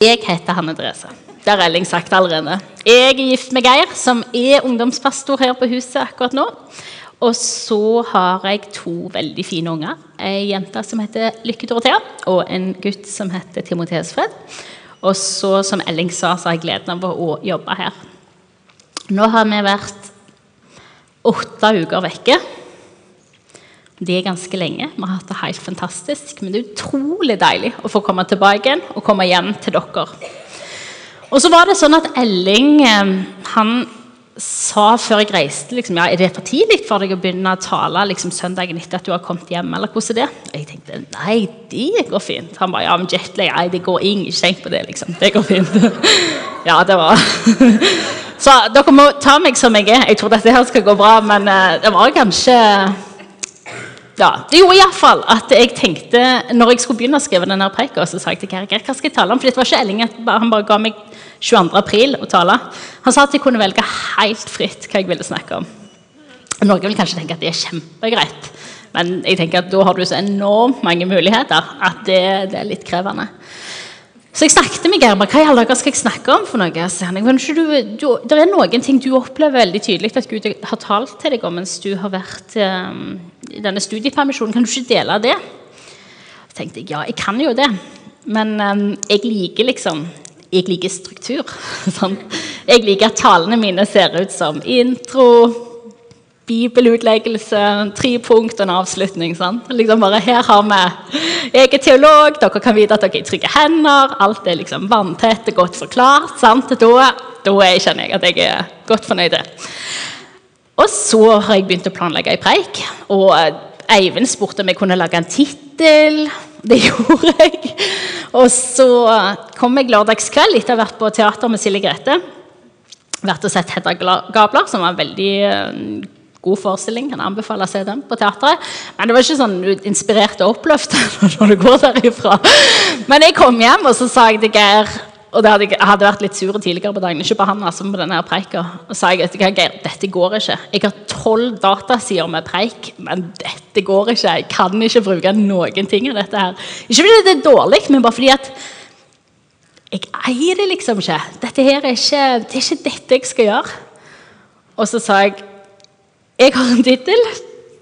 Jeg heter Hanne Therese. Det har Elling sagt allerede. Jeg er gift med Geir, som er ungdomspastor her på huset akkurat nå. Og så har jeg to veldig fine unger. Ei jente som heter Lykke Dorothea, og en gutt som heter Timotheus Fred. Og så, som Elling sa, så har jeg gleden av å jobbe her. Nå har vi vært åtte uker vekke. Det er ganske lenge. Vi har hatt det helt fantastisk. Men det er utrolig deilig å få komme tilbake igjen og komme hjem til dere. Og så var det sånn at Elling eh, han sa før jeg reiste liksom, ja, Er det for tidlig for deg å begynne å tale liksom, søndagen etter at du har kommet hjem? eller hvordan er det? Jeg tenkte nei, det går fint. Han bare ja, men jetlag, nei, det går ingen, ikke tenk på det. liksom. Det går fint. ja, det var Så dere må ta meg som jeg er. Jeg tror dette her skal gå bra, men uh, det var kanskje ja, Det gjorde iallfall at jeg tenkte når jeg skulle begynne å skrive denne preika, så sa jeg til Geir hva skal jeg tale om? For det var ikke Elling, han bare ga meg 22. april å tale. Han sa at jeg kunne velge helt fritt hva jeg ville snakke om. Noen vil kanskje tenke at det er kjempegreit, men jeg tenker at da har du så enormt mange muligheter at det, det er litt krevende. Så jeg snakket med Geir hva i alle dager skal jeg snakke om. for noe? Så han, du, du, det er noen ting du opplever veldig tydelig at Gud har talt til deg om mens du har vært um, i denne studiepermisjonen. Kan du ikke dele det? Så tenkte jeg ja, jeg kan jo det. Men um, jeg liker liksom jeg liker struktur. Sånn. Jeg liker at talene mine ser ut som intro, bibelutleggelse, tre punkt og en avslutning. Sånn. Liksom bare, her har vi Jeg er teolog, dere kan vite at dere er i trygge hender. Alt er liksom vanntett og godt forklart. Sant? Da, da kjenner jeg at jeg er godt fornøyd. Og så har jeg begynt å planlegge ei preik. Og Eivind spurte om jeg kunne lage en tittel. Det gjorde jeg. Og så kom jeg lørdagskveld etter å ha vært på teater med Silje Grete. Vært og sett Hedda Gabler, som var veldig god forestilling. Kan anbefale å se den på teatret. Men det var ikke sånn inspirert og oppløftende når du går derifra. Men jeg kom hjem, og så sa jeg til Geir og hadde, jeg hadde vært litt sur tidligere på dagen, ikke på han altså, på denne preika. Og sa jeg til Geir dette går ikke. Jeg har tolv datasider med preik, men dette går ikke. Jeg kan ikke bruke noen ting av dette her. Ikke fordi det er dårlig, men bare fordi at jeg eier det liksom ikke. Dette her er ikke, Det er ikke dette jeg skal gjøre. Og så sa jeg jeg har en tittel.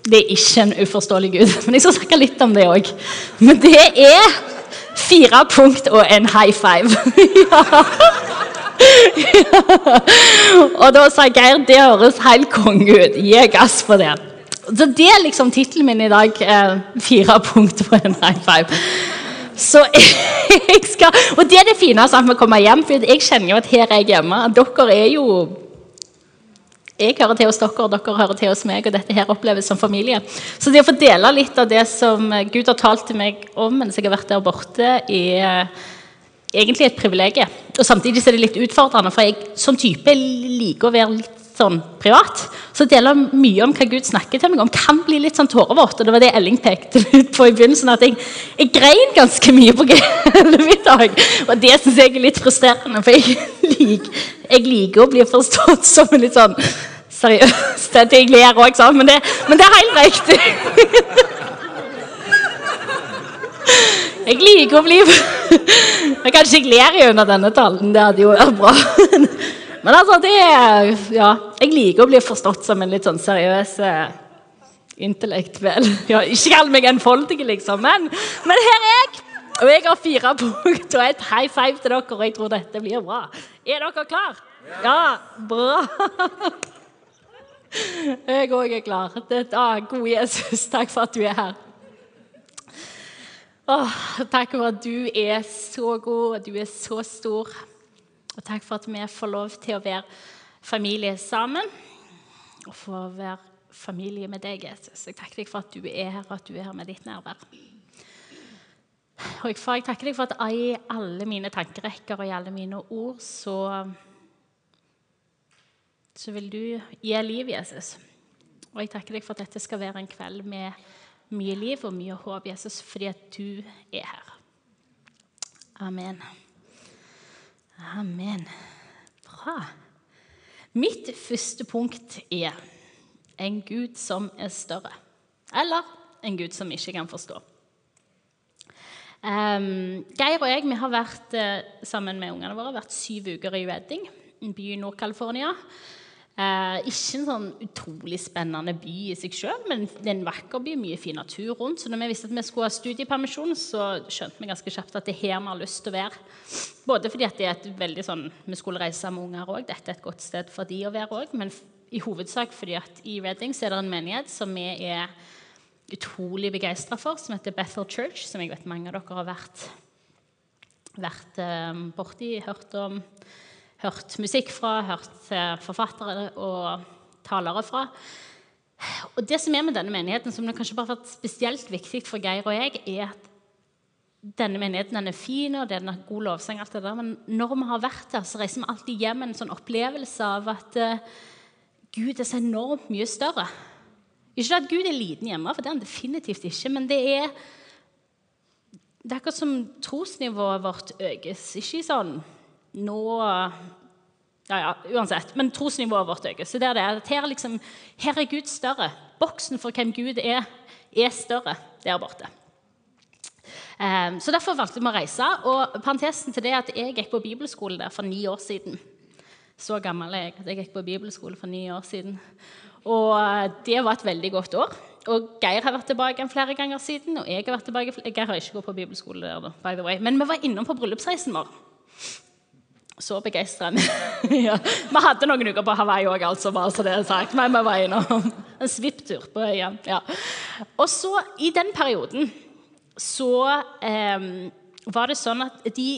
Det er ikke en uforståelig gud, men jeg skal snakke litt om det òg. Men det er fire punkt og en high five. ja. ja. Og da sa Geir det høres helt konge ut. Gi gass på det. Så det er liksom tittelen min i dag. Fire punkt og en high five. Så jeg skal, Og det er det fine med å komme hjem, for jeg kjenner jo at her er jeg hjemme. Dere er jo jeg hører til hos dere, og dere hører til hos meg, og dette her oppleves som familie. Så det å få dele litt av det som Gud har talt til meg om mens jeg har vært der borte, er egentlig et privilegium. Og samtidig er det litt utfordrende, for jeg som type liker å være litt sånn privat. Så deler mye om hva Gud snakker til meg om. Kan bli litt sånn tårevåt. Og det var det Elling pekte ut på i begynnelsen. At jeg, jeg grein ganske mye på middag. Og det syns jeg er litt frustrerende, for jeg liker, jeg liker å bli forstått som en litt sånn seriøs Jeg ler òg, men, men det er helt riktig. Jeg liker å bli Jeg Kanskje jeg ler under denne talen. Det hadde jo vært bra. Men altså, det Ja, jeg liker å bli forstått som en litt sånn seriøs eh, intellektuell ja, Ikke kall meg enfoldig, liksom, men, men her er jeg! Og jeg har fire punkt og et high five til dere, og jeg tror dette blir bra. Er dere klar? Ja, bra. Jeg òg er klar. Ah, gode Jesus, takk for at du er her. Åh, takk for at du er så god, og du er så stor. Og takk for at vi får lov til å være familie sammen og få være familie med deg, Jesus. Jeg takker deg for at du er her, og at du er her med ditt nærvær. Og jeg takker deg for at i alle mine tankerekker og i alle mine ord så, så vil du gi liv, Jesus. Og jeg takker deg for at dette skal være en kveld med mye liv og mye håp, Jesus, fordi at du er her. Amen. Amen. Bra. Mitt første punkt er en Gud som er større. Eller en Gud som ikke kan forstå. Um, Geir og jeg vi har vært uh, sammen med ungene våre vært syv uker i Redding, en by i Nord-California. Uh, ikke en sånn utrolig spennende by i seg sjøl, men det er en vakker by, mye fin natur rundt. Så når vi visste at vi skulle ha studiepermisjon, så skjønte vi ganske kjapt at det er her vi har lyst til å være. Både fordi at det er et veldig sånn, vi skulle reise med unger òg, dette er et godt sted for de å være òg, men i hovedsak fordi at i Redding så er det en menighet som vi er utrolig begeistra for, som heter Bethel Church, som jeg vet mange av dere har vært, vært um, borti, hørt om, hørt musikk fra, hørt uh, forfattere og talere fra. Og Det som er med denne menigheten, som det kanskje bare har vært spesielt viktig for Geir og jeg, er at denne menigheten den er fin, og det er god lovsang, alt det der, men når vi har vært der, så reiser vi alltid hjem med en sånn opplevelse av at uh, Gud er så enormt mye større. Ikke at Gud er liten hjemme, for det er han definitivt ikke. Men det er, det er akkurat som trosnivået vårt økes. Ikke sånn nå ja, ja, uansett. Men trosnivået vårt økes. Så det er det. Her, liksom, her er Gud større. Boksen for hvem Gud er, er større der borte. Um, så Derfor valgte vi å reise. Og Parentesen til det er at jeg gikk på bibelskole der for ni år siden. Så gammel er jeg at jeg gikk på bibelskole for ni år siden. Og eh, det var et veldig godt år. Og Geir har vært tilbake flere ganger siden. og jeg har vært tilbake, Geir har ikke gått på bibelskole der, by the way. Men vi var innom på bryllupsreisen vår. Så begeistra ja. Vi hadde noen uker på Hawaii òg, altså, bare så det er sagt. Men vi var innom en svipptur på øya. Ja. Og så, i den perioden, så eh, var det sånn at de,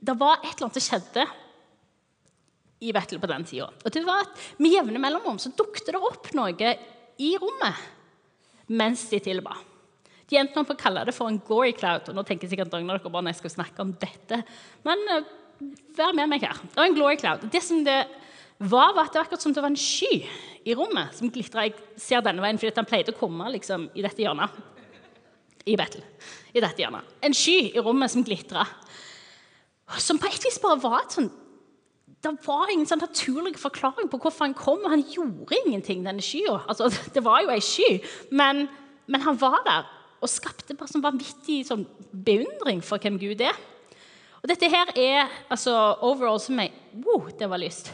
det var et eller annet som skjedde i Vettel på den tida. Og det var at Med jevne mellomrom så dukket det opp noe i rommet mens de tilba. De endte opp å kalle det for en glory cloud. og nå tenker sikkert noen dere bare når jeg skal snakke om dette. Men uh, vær med meg her. Det var en glory cloud. Det som det var, var at det var akkurat som det var en sky i rommet som glitra. Jeg ser denne veien fordi den pleide å komme liksom, i dette hjørnet. I Bettel. I dette hjørnet. En sky i rommet som glitra. Som på et vis bare var et sånn det var ingen sånn naturlig forklaring på hvorfor han kom. og Han gjorde ingenting, denne skya. Altså, det var jo ei sky, men, men, han var der og skapte bare sånn vanvittig sånn beundring for hvem Gud er. Og dette her er altså overall som jeg Wow, det var lyst.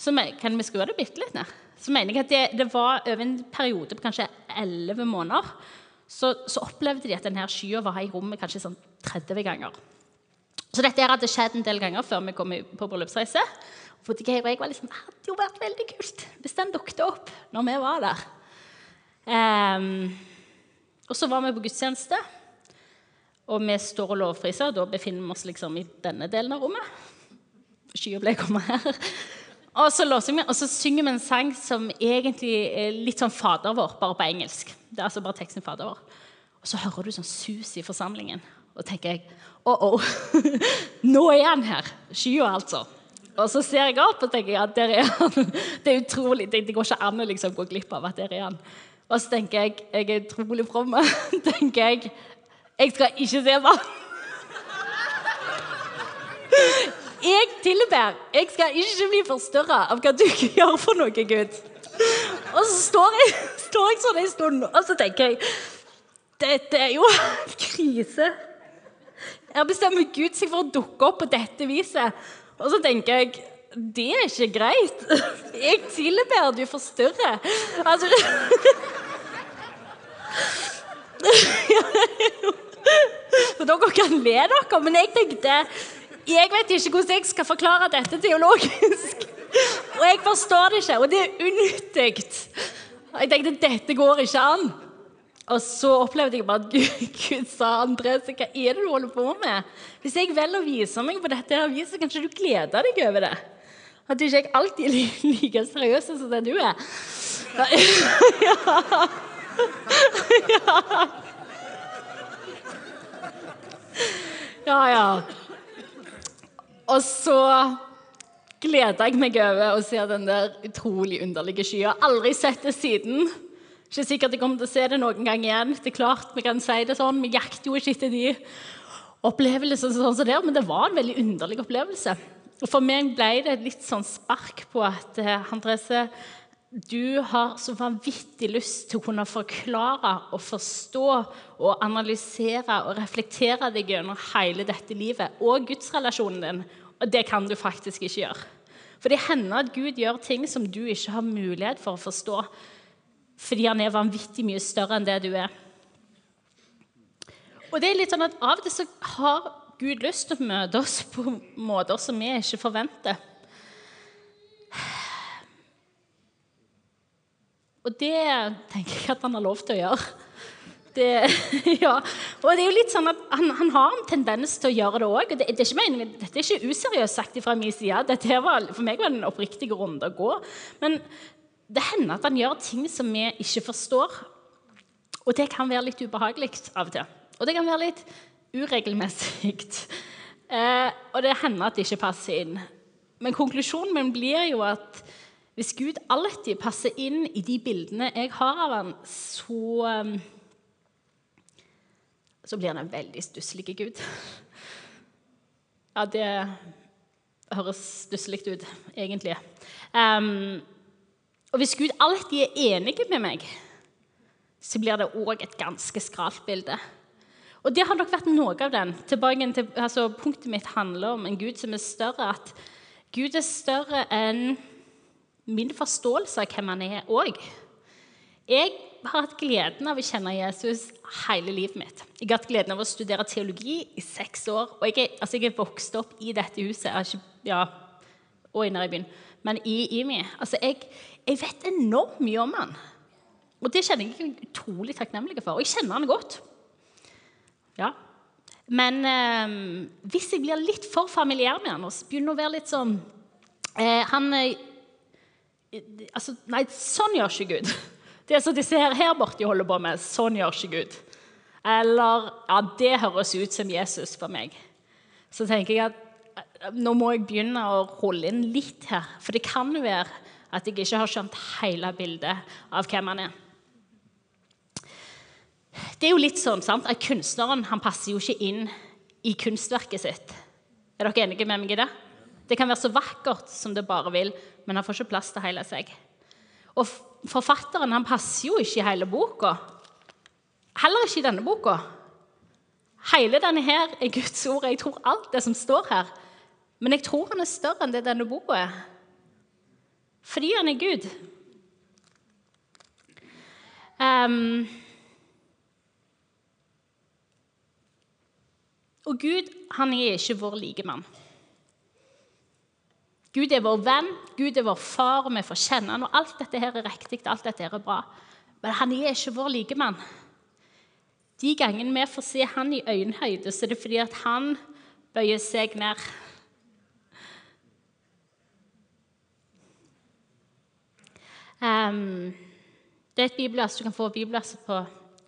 Jeg, kan vi skru det bitte litt ned? Så mener jeg at det, det var over en periode på kanskje elleve måneder så, så, opplevde de at denne skya var i rommet kanskje sånn 30 ganger. Så dette hadde skjedd en del ganger før vi kom på bryllupsreise. Og jeg var liksom, det hadde jo vært veldig kult hvis den dukket opp når vi var der. Um, og så var vi på gudstjeneste, og vi står og lovpriser. Da befinner vi oss liksom i denne delen av rommet. Skya ble kommet her. Og så, vi, og så synger vi en sang som egentlig er litt sånn Fader vår, bare på engelsk. Det er altså bare teksten Fader vår. Og så hører du sånn sus i forsamlingen. Og tenker jeg Å, oh. Nå er han her! Skya, altså. Og så ser jeg opp og tenker ja, der er han. Det er utrolig, det, går ikke an å liksom gå glipp av at der er han. Og så tenker jeg jeg er utrolig from. tenker jeg jeg skal ikke se han. Jeg tilber. Jeg skal ikke bli forstørra av hva du gjør for noe, Gud. Og så står jeg, står jeg sånn en stund, og så tenker jeg Dette er jo krise. Her bestemmer Gud seg for å dukke opp på dette viset. Og så tenker jeg det er ikke greit. Jeg tilber du forstyrrer. Altså Dere kan le dere, men jeg tenkte Jeg vet ikke hvordan jeg skal forklare dette teologisk. Og jeg forstår det ikke, og det er unyttig. Jeg tenkte dette går ikke an. Og så opplevde jeg bare at Gud, Gud sa Andres, hva er det du holder på med? Hvis jeg velger å vise meg på dette, her viset, kanskje du gleder deg over det? At du ikke alltid er like seriøs som det du er? Ja. ja. Ja, ja. Og så gleder jeg meg over å se den der utrolig underlige skya. Aldri sett det siden. Ikke sikkert jeg kommer til å se det noen gang igjen. Det er klart, Vi kan si det sånn, vi jakter jo ikke etter de opplevelsene sånn som det, men det var en veldig underlig opplevelse. Og For meg ble det litt sånn spark på at uh, Andrese, du har så vanvittig lyst til å kunne forklare og forstå og analysere og reflektere deg gjennom hele dette livet og gudsrelasjonen din. Og det kan du faktisk ikke gjøre. For det hender at Gud gjør ting som du ikke har mulighet for å forstå, fordi han er vanvittig mye større enn det du er. Og det er litt sånn at Av og til så har Gud lyst til å møte oss på måter som vi ikke forventer. Og det tenker jeg at han har lov til å gjøre. Det, ja. Og det er jo litt sånn at Han, han har en tendens til å gjøre det òg. Det, det dette er ikke useriøst sagt fra min side. Var, for meg var det en oppriktig runde å gå. Men det hender at han gjør ting som vi ikke forstår. Og det kan være litt ubehagelig av og til. Og det kan være litt uregelmessig. Eh, og det hender at det ikke passer inn. Men konklusjonen min blir jo at hvis Gud alltid passer inn i de bildene jeg har av ham, så, um, så blir han en veldig stusslig Gud. Ja, det høres stusslig ut, egentlig. Um, og hvis Gud alltid er enig med meg, så blir det òg et ganske skralt bilde. Og det har nok vært noe av den. Tilbake til, altså, punktet mitt handler om en Gud som er større. At Gud er større enn min forståelse av hvem han er òg. Jeg har hatt gleden av å kjenne Jesus hele livet mitt. Jeg har hatt gleden av å studere teologi i seks år. Og jeg er, altså jeg er vokst opp i dette huset, ikke, ja, og inne i byen, men i IMI. Altså jeg, jeg, vet enormt mye om han. Og det kjenner jeg meg utrolig takknemlig for. Og jeg kjenner han godt. Ja. Men eh, hvis jeg blir litt for familiær med han og begynner å være litt sånn eh, Han eh, altså, Nei, sånn gjør ikke Gud. Det som disse ser her borte holder på med, sånn gjør ikke Gud. Eller ja, det høres ut som Jesus for meg. Så tenker jeg at eh, nå må jeg begynne å holde inn litt her. For det kan jo være at jeg ikke har skjønt hele bildet av hvem han er. Det er jo litt sånn sant, at Kunstneren han passer jo ikke inn i kunstverket sitt. Er dere enige med meg i det? Det kan være så vakkert som det bare vil, men han får ikke plass til hele seg. Og forfatteren han passer jo ikke i hele boka. Heller ikke i denne boka. Hele denne her er Guds ord. Jeg tror alt det som står her. Men jeg tror han er større enn det denne boka er. Fordi han er Gud. Um, og Gud han er ikke vår likemann. Gud er vår venn, Gud er vår far, og vi får kjenne han, og alt dette her er riktig, alt dette her er bra. Men han er ikke vår likemann. De gangene vi får se han i øyenhøyde, så er det fordi at han bøyer seg ned. Um, det er et bibelvers Du kan få bibelverset på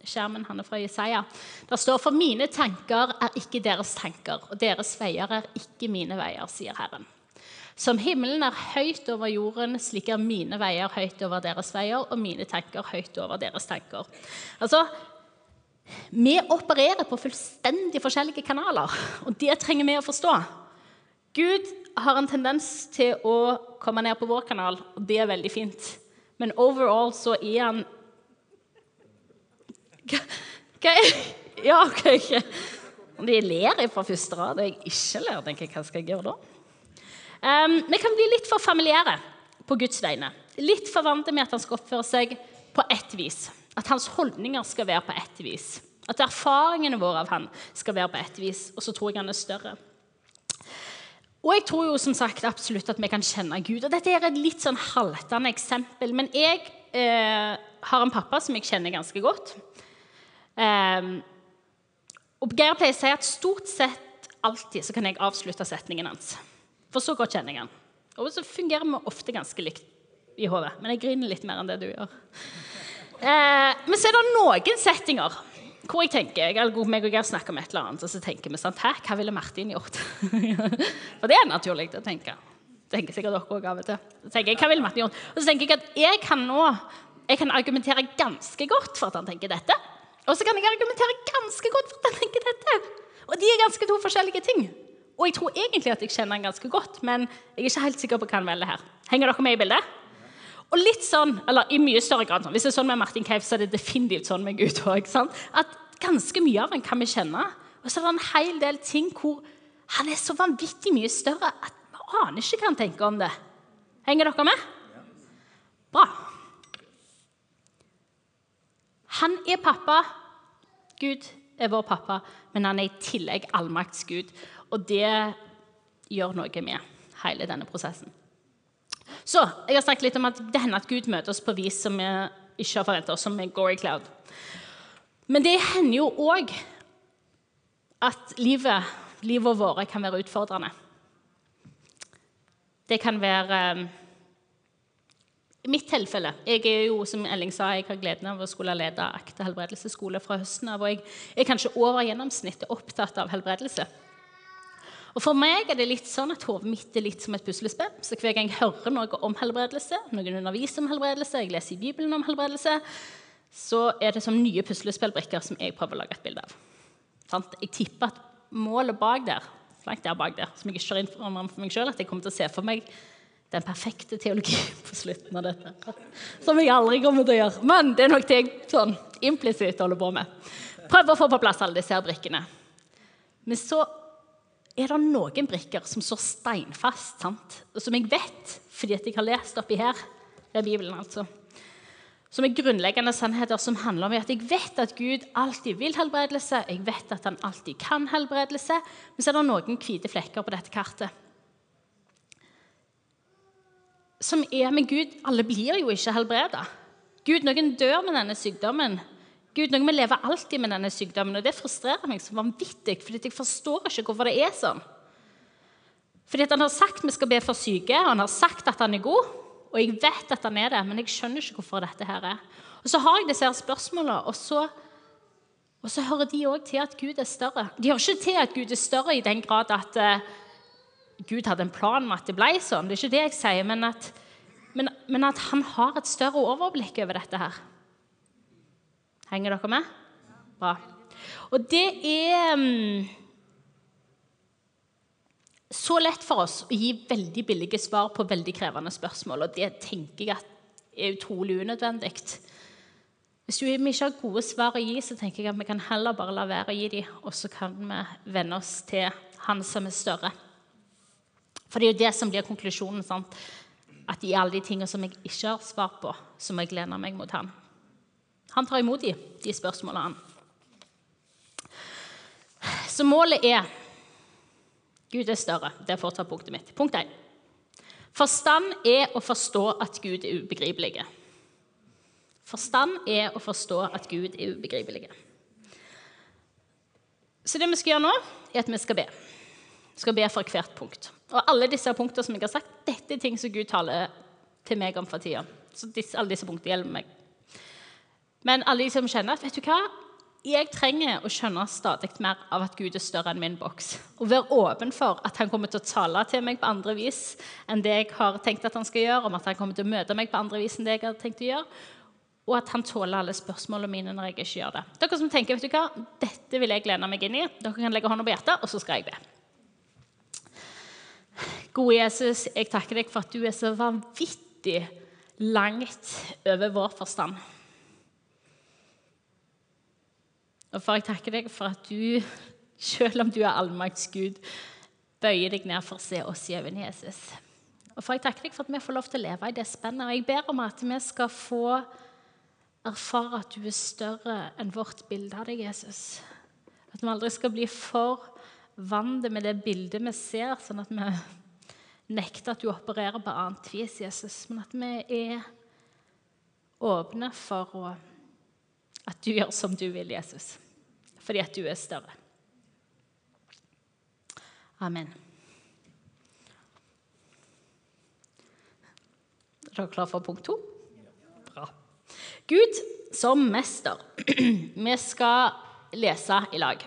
skjermen. Han er fra Jesaja. Der står for mine tanker er ikke deres tanker, og deres veier er ikke mine veier, sier Herren. Som himmelen er høyt over jorden, slik er mine veier høyt over deres veier, og mine tanker høyt over deres tanker. Altså, Vi opererer på fullstendig forskjellige kanaler, og det trenger vi å forstå. Gud har en tendens til å komme ned på vår kanal, og det er veldig fint. Men overall så er han Hva er Ja, OK. De ler fra første rad, og jeg ikke ler. tenker jeg, Hva skal jeg gjøre da? Um, vi kan bli litt for familiære på Guds vegne. Litt for vant med at han skal oppføre seg på ett vis. At hans holdninger skal være på ett vis. At erfaringene våre av han skal være på ett vis. Og så tror jeg han er større. Og jeg tror jo som sagt absolutt at vi kan kjenne Gud. Og dette er et litt sånn haltende eksempel. Men jeg eh, har en pappa som jeg kjenner ganske godt. Eh, og Geir pleier å si at stort sett alltid så kan jeg avslutte setningen hans. For så godt kjenner jeg han. Og så fungerer vi ofte ganske likt i hodet. Men jeg griner litt mer enn det du gjør. Eh, men så er det noen settinger hvor jeg tenker jeg, meg og Geir snakker om et eller annet, og så tenker vi sånn Hæ, hva ville Martin gjort? For det er naturlig å tenke. Det tenker sikkert dere òg av og til. Så tenker jeg, hva ville Martin gjort? Og så tenker jeg at jeg kan nå jeg kan argumentere ganske godt for at han tenker dette. Og så kan jeg argumentere ganske godt for at han tenker dette. Og de er ganske to forskjellige ting. Og jeg tror egentlig at jeg kjenner han ganske godt, men jeg er ikke helt sikker på hva han velger her. Henger dere med i bildet? Og litt sånn, eller i mye større grad sånn, Hvis det er sånn med Martin Keif, så er det definitivt sånn med Gud òg. At ganske mye av ham kan vi kjenne. Og så er det en hel del ting hvor han er så vanvittig mye større at vi aner ikke hva han tenker om det. Henger dere med? Bra. Han er pappa. Gud er vår pappa, men han er i tillegg allmaktsgud. Og det gjør noe med hele denne prosessen. Så jeg har snakket litt om at det hender at Gud møter oss på vis som vi ikke har forventa oss, som med Gory Cloud. Men det hender jo òg at livet, livet våre kan være utfordrende. Det kan være i mitt tilfelle Jeg er jo, som Elling sa, jeg har gleden av å skulle lede Akte helbredelsesskole fra høsten av. Og jeg er kanskje over gjennomsnittet opptatt av helbredelse. Og For meg er det litt sånn at hodet mitt er litt som et puslespill. Så hver gang jeg hører noe om helbredelse, noen underviser om helbredelse, jeg leser i Bibelen om helbredelse, så er det som nye puslespillbrikker som jeg prøver å lage et bilde av. Jeg tipper at målet bak der, langt der bak der, som jeg ikke kjører inn for meg selv, at jeg kommer til å se for meg den perfekte teologi på slutten av dette. Som jeg aldri kommer til å gjøre. Men det er nok det jeg sånn implisitt holder på med. Prøv å få på plass alle disse her brikkene. Men så er det noen brikker som står steinfast, sant? og som jeg vet fordi jeg har lest oppi her, Det er Bibelen, altså. Som er grunnleggende sannheter som handler om at jeg vet at Gud alltid vil helbredelse, jeg vet at han alltid kan helbredelse, men så er det noen hvite flekker på dette kartet som er med Gud, alle blir jo ikke helbreda. Gud, noen dør med denne sykdommen. Gud, noe vi lever alltid med denne sykdommen. Og det frustrerer meg så vanvittig, fordi jeg forstår ikke hvorfor det er sånn. Fordi Han har sagt vi skal be for syke, og han har sagt at han er god. Og jeg vet at han er det, men jeg skjønner ikke hvorfor dette her er. Og så har jeg disse her spørsmålene, og så, og så hører de òg til at Gud er større. De hører ikke til at Gud er større i den grad at uh, Gud hadde en plan med at det ble sånn. Det er ikke det jeg sier, men at, men, men at han har et større overblikk over dette her. Henger dere med? Bra. Og det er um, så lett for oss å gi veldig billige svar på veldig krevende spørsmål, og det tenker jeg er utrolig unødvendig. Hvis vi ikke har gode svar å gi, så tenker jeg at vi kan heller bare la være å gi dem, og så kan vi venne oss til Han som er større. For det er jo det som blir konklusjonen. Sant? At i alle de tingene som jeg ikke har svar på, så må jeg lene meg mot han. Han tar imot de, de spørsmålene. Så målet er Gud er større. Det er fortsatt punktet mitt. Punkt 1. Forstand er å forstå at Gud er ubegripelig. Forstand er å forstå at Gud er ubegripelig. Så det vi skal gjøre nå, er at vi skal be. Vi skal be for hvert punkt. Og alle disse punktene som jeg har sagt, dette er ting som Gud taler til meg om for tida. Så disse, alle disse punktene gjelder meg. Men alle de som kjenner at vet du hva, jeg trenger å skjønne stadig mer av at Gud er større enn min boks. Og være åpen for at han kommer til å tale til meg på andre vis enn det jeg har tenkt at han skal gjøre, om at han kommer til å møte meg på andre vis enn det jeg har tenkt å gjøre, og at han tåler alle spørsmålene mine når jeg ikke gjør det. Dere som tenker vet du hva, dette vil jeg lene meg inn i, dere kan legge hånda på hjertet, og så skal jeg be. Gode Jesus, jeg takker deg for at du er så vanvittig langt over vår forstand. Og far, jeg takker deg for at du, selv om du er allmaktsgud, bøyer deg ned for å se oss i øynene, Jesus. Og far, jeg takker deg for at vi får lov til å leve i det spennet. Og jeg ber om at vi skal få erfare at du er større enn vårt bilde av deg, Jesus. At vi aldri skal bli for vant med det bildet vi ser, sånn at vi nekter at du opererer på annet vis, Jesus, men at vi er åpne for å, at du gjør som du vil, Jesus, fordi at du er større. Amen. Er dere klare for punkt to? Bra. Gud som mester. Vi skal lese i lag.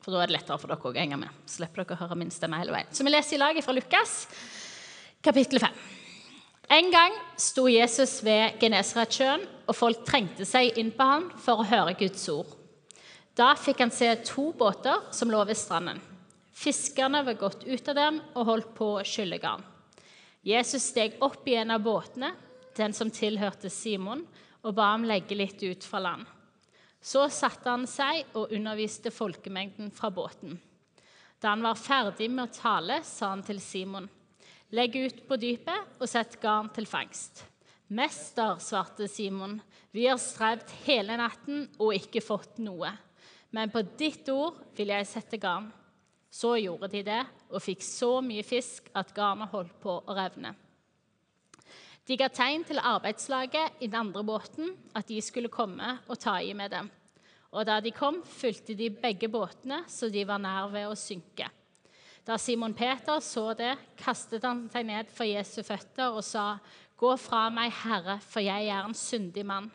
For da er det lettere for dere å henge med. slipper dere å høre min stemme hele veien. Så vi leser i lag fra Lukas, kapittel 5. En gang sto Jesus ved Genesaretsjøen, og folk trengte seg inn på ham for å høre Guds ord. Da fikk han se to båter som lå ved stranden. Fiskerne var gått ut av dem og holdt på å skylle garn. Jesus steg opp i en av båtene, den som tilhørte Simon, og ba ham legge litt ut fra land. Så satte han seg og underviste folkemengden fra båten. Da han var ferdig med å tale, sa han til Simon.: Legg ut på dypet og sett garn til fangst. Mester, svarte Simon, vi har strevd hele natten og ikke fått noe. Men på ditt ord vil jeg sette garn. Så gjorde de det og fikk så mye fisk at garnet holdt på å revne. De ga tegn til arbeidslaget i den andre båten at de skulle komme og ta i med dem. Og da de kom, fulgte de begge båtene, så de var nær ved å synke. Da Simon Peter så det, kastet han seg ned for Jesu føtter og sa, 'Gå fra meg, Herre, for jeg er en syndig mann.'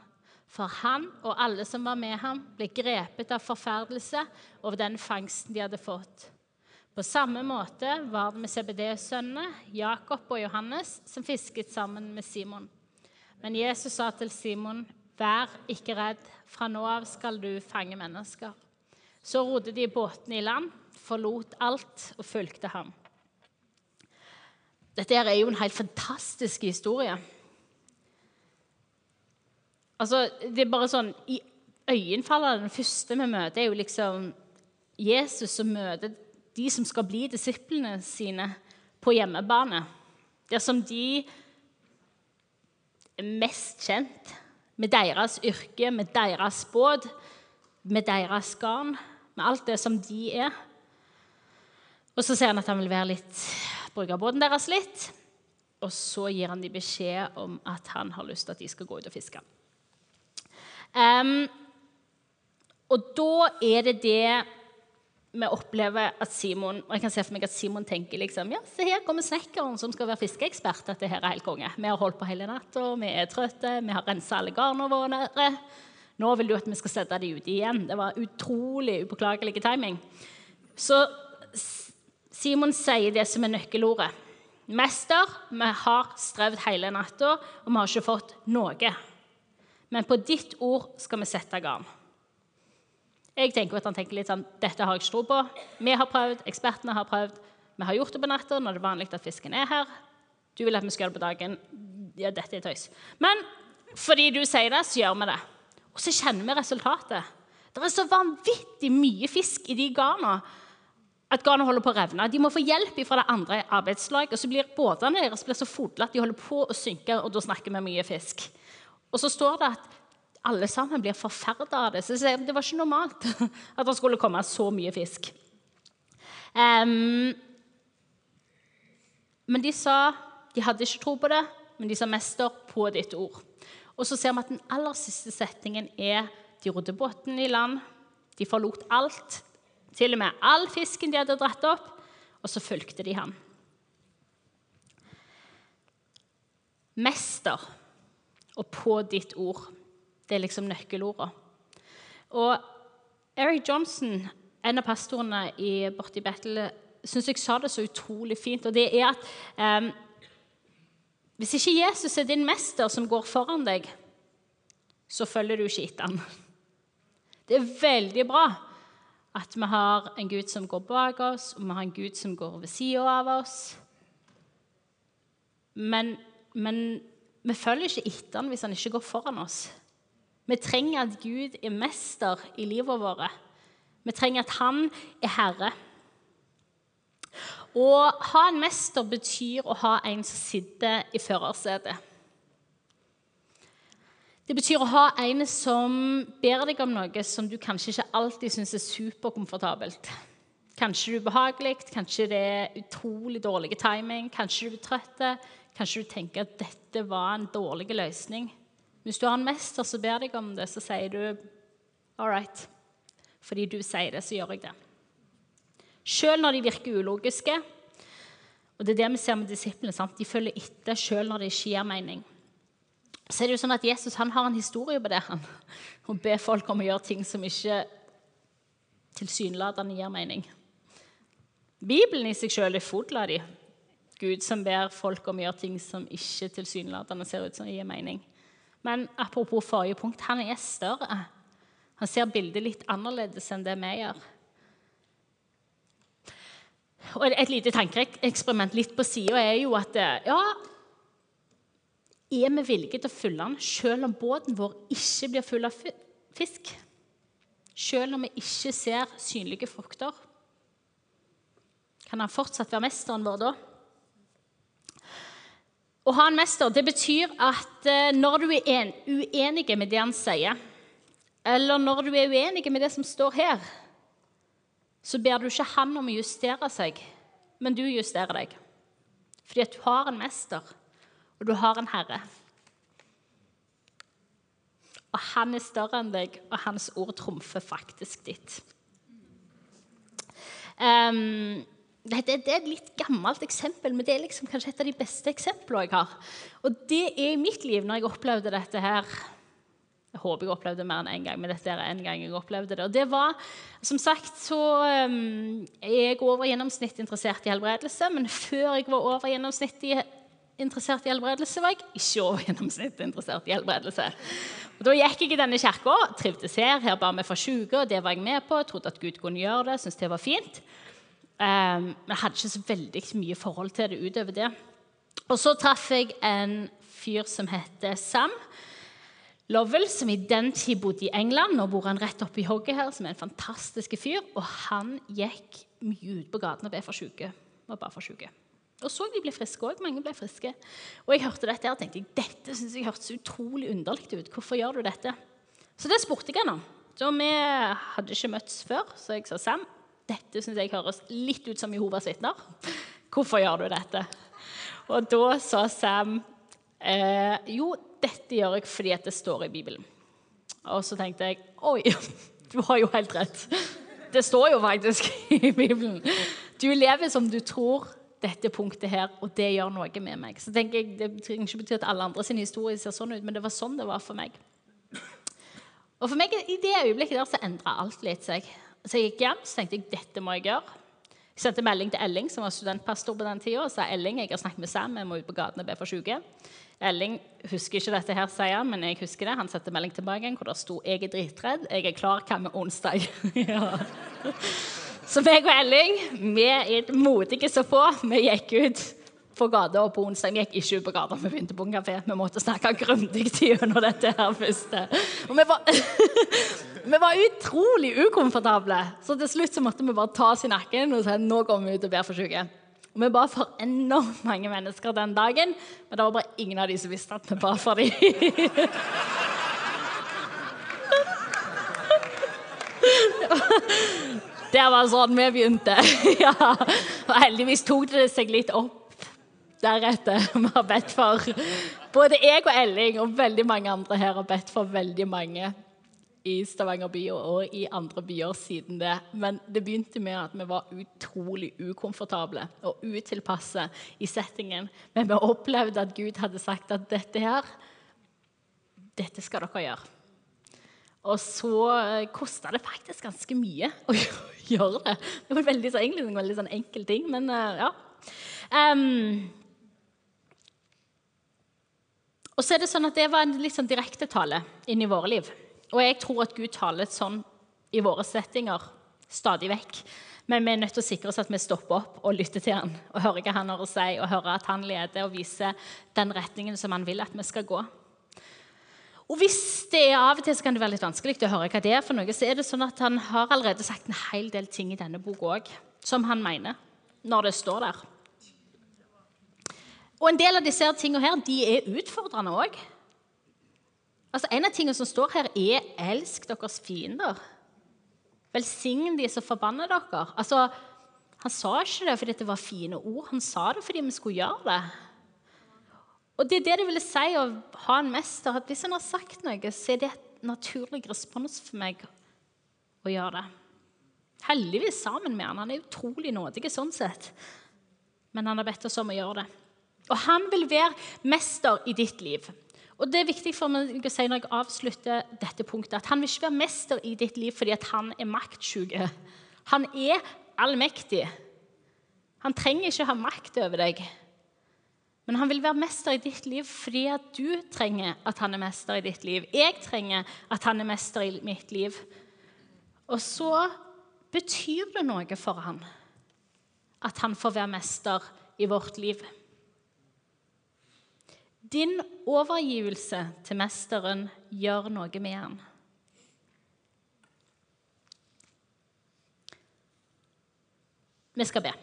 For han og alle som var med ham, ble grepet av forferdelse over den fangsten de hadde fått. På samme måte var det med CBD-sønnene, Jakob og Johannes, som fisket sammen med Simon. Men Jesus sa til Simon, 'Vær ikke redd, fra nå av skal du fange mennesker.' Så rodde de båtene i land, forlot alt og fulgte ham. Dette er jo en helt fantastisk historie. Altså, det er bare sånn, I øyenfallet den første vi møter, er jo liksom Jesus som møter de som skal bli disiplene sine på hjemmebane. Der som de er mest kjent med deres yrke, med deres båt, med deres garn, med alt det som de er. Og så ser han at han vil være litt, bruke deres litt. Og så gir han dem beskjed om at han har lyst til at de skal gå ut og fiske. Um, og da er det det vi opplever at Simon og jeg kan se for meg at Simon tenker liksom, ja, se her kommer snekkeren som skal være fiskeekspert. Dette her er helt konge. Vi har holdt på hele natta, vi er trøtte, vi har rensa alle garnene våre. Nå vil du at vi skal sette dem ut igjen. Det var utrolig upåklagelig timing. Så Simon sier det som er nøkkelordet. Mester, vi har strevd hele natta, og vi har ikke fått noe. Men på ditt ord skal vi sette garn. Jeg tenker at han tenker litt sånn Dette har jeg ikke tro på. Vi har prøvd, ekspertene har prøvd. Vi har gjort det på natta når det er vanlig at fisken er her. Du vil at vi skal gjøre det på dagen. Ja, dette er tøys. Men fordi du sier det, så gjør vi det. Og så kjenner vi resultatet. Det er så vanvittig mye fisk i de garna at garnet holder på å revne. De må få hjelp fra det andre arbeidslaget. Og så blir båtene deres blir så fodle at de holder på å synke, og da snakker vi mye fisk. Og så står det at alle sammen blir forferda av det. Så det var ikke normalt at det skulle komme så mye fisk. Um, men de sa De hadde ikke tro på det, men de sa 'mester, på ditt ord'. Og så ser vi at den aller siste setningen er de rodde båten i land. De forlot alt, til og med all fisken de hadde dratt opp, og så fulgte de ham. Mester og på ditt ord. Det er liksom nøkkelordene. Og Eric Johnson, en av pastorene i, borti Battle, syns jeg sa det så utrolig fint. Og det er at um, hvis ikke Jesus er din mester som går foran deg, så følger du ikke etter ham. Det er veldig bra at vi har en Gud som går bak oss, og vi har en Gud som går ved sida av oss. Men, men vi følger ikke etter han hvis han ikke går foran oss. Vi trenger at Gud er mester i livet vårt. Vi trenger at han er herre. Å ha en mester betyr å ha en som sitter i førersetet. Det betyr å ha en som ber deg om noe som du kanskje ikke alltid syns er superkomfortabelt. Kanskje du er ubehagelig, kanskje det er utrolig dårlig timing, kanskje du er trøtt, kanskje du tenker at dette var en dårlig løsning. Hvis du har en mester som ber deg om det, så sier du all right. Fordi du sier det, så gjør jeg det. Selv når de virker ulogiske. Og det er det vi ser med disiplene. Sant? De følger etter selv når det ikke gir mening. Så er det jo sånn at Jesus han har en historie på det. han. Å be folk om å gjøre ting som ikke tilsynelatende gir mening. Bibelen i seg selv er full av de. Gud som ber folk om å gjøre ting som ikke tilsynelatende ser ut som gir mening. Men apropos forrige punkt, han er større. Han ser bildet litt annerledes enn det vi gjør. Og Et lite tankeeksperiment litt på sida er jo at ja, er vi villige til å følge den selv om båten vår ikke blir full av fisk? Selv om vi ikke ser synlige frukter? Kan han fortsatt være mesteren vår da? Å ha en mester det betyr at eh, når du er uenig med det han sier, eller når du er uenig med det som står her, så ber du ikke han om å justere seg, men du justerer deg. Fordi at du har en mester og du har en herre. Og han er større enn deg, og hans ord trumfer faktisk ditt. Um, dette det er et litt gammelt eksempel, men det er liksom kanskje et av de beste eksemplene jeg har. Og det er i mitt liv, når jeg opplevde dette her Jeg håper jeg opplevde det mer enn én en gang, men dette er en gang jeg opplevde det. Og det var, som sagt, så um, Jeg er over gjennomsnitt interessert i helbredelse, men før jeg var over gjennomsnitt i interessert i helbredelse, var jeg ikke over gjennomsnittet interessert i helbredelse. Og Da gikk jeg i denne kirka, trivdes her, her ba vi for syke, og det var jeg med på. Jeg Trodde at Gud kunne gjøre det, syntes det var fint. Um, men jeg hadde ikke så veldig mye forhold til det utover det. Og så traff jeg en fyr som heter Sam Lovell, som i den tid bodde i England. Nå bor han rett oppi hogget her, som er en fantastisk fyr. Og han gikk mye ut på gaten og ble for syke. Var bare for syke. Og så de ble friske òg. Mange ble friske. Og jeg hørte dette og tenkte dette synes jeg hørtes utrolig underlig ut. Hvorfor gjør du dette? Så det spurte jeg han om. Så Vi hadde ikke møttes før, så jeg sa Sam, dette syns jeg høres litt ut som Jehovas vitner. Hvorfor gjør du dette? Og da sa Sam eh, jo, dette gjør jeg fordi det står i Bibelen. Og så tenkte jeg oi, du har jo helt rett. Det står jo faktisk i Bibelen. Du lever som du tror dette punktet her, og det gjør noe med meg. Så tenker jeg, Det trenger ikke bety at alle andre sin historie ser sånn ut, men det var sånn det var for meg. Og for meg I det øyeblikket der så endra alt litt seg. Så jeg gikk hjem så tenkte jeg, dette må jeg gjøre. Jeg sendte melding til Elling, som var studentpastor på den tida, og sa Elling, jeg har snakket med Sam, jeg må ut på gaten og be for syke. Elling husker ikke dette, her, sier han, men jeg husker det. Han sendte melding tilbake hvor det sto 'Jeg er dritredd. Jeg er klar. Hva med onsdag?' ja. Så meg og Elling vi er modige så få. Vi gikk ut på gata på onsdag. Vi gikk ikke ut på gata, vi begynte på en kafé. Vi måtte snakke grundig gjennom dette her første. Og vi var, vi var, utrolig ukomfortable. Så til slutt så måtte vi bare ta oss i nakken og si nå går vi ut og ber for syke. Og vi ba for enormt mange mennesker den dagen, men det var bare ingen av de som visste at vi ba for dem. Det var sånn vi begynte. ja. Og heldigvis tok det seg litt opp deretter. Vi har bedt for Både jeg og Elling og veldig mange andre her har bedt for veldig mange i Stavanger by og i andre byer siden det. Men det begynte med at vi var utrolig ukomfortable og utilpasse i settingen. Men vi opplevde at Gud hadde sagt at dette her, dette skal dere gjøre. Og så eh, kosta det faktisk ganske mye å gjøre det. Det var veldig, så, egentlig en veldig sånn enkel ting, men uh, ja. Um, og så er Det sånn at det var en litt sånn direktetale inn i våre liv. Og jeg tror at Gud taler sånn i våre settinger stadig vekk. Men vi er nødt til å sikre oss at vi stopper opp og lytter til han, og hører hva han har å si, og hører at han leder og viser den retningen som han vil at vi skal gå. Og hvis det er av og til så kan det være litt vanskelig å høre hva det er for noe, så er det sånn at han har allerede sagt en hel del ting i denne boka òg, som han mener, når det står der. Og en del av disse tingene her, de er utfordrende òg. Altså, en av tingene som står her, er 'elsk deres fiender'. Velsign de som forbanner dere. Altså, han sa ikke det fordi det var fine ord, han sa det fordi vi skulle gjøre det. Og det er det det ville si å ha en mester. at Hvis han har sagt noe, så er det et naturlig respons for meg å gjøre det. Heldigvis sammen med han. Han er utrolig nådig sånn sett. Men han har bedt oss om å gjøre det. Og han vil være mester i ditt liv. Og det er viktig for meg å si når jeg avslutter dette punktet, at han vil ikke være mester i ditt liv fordi han er maktsjuk. Han er allmektig. Han trenger ikke ha makt over deg. Men han vil være mester i ditt liv fordi at du trenger at han er mester i ditt liv. Jeg trenger at han er mester i mitt liv. Og så betyr det noe for han at han får være mester i vårt liv. Din overgivelse til mesteren gjør noe med han. Vi skal be.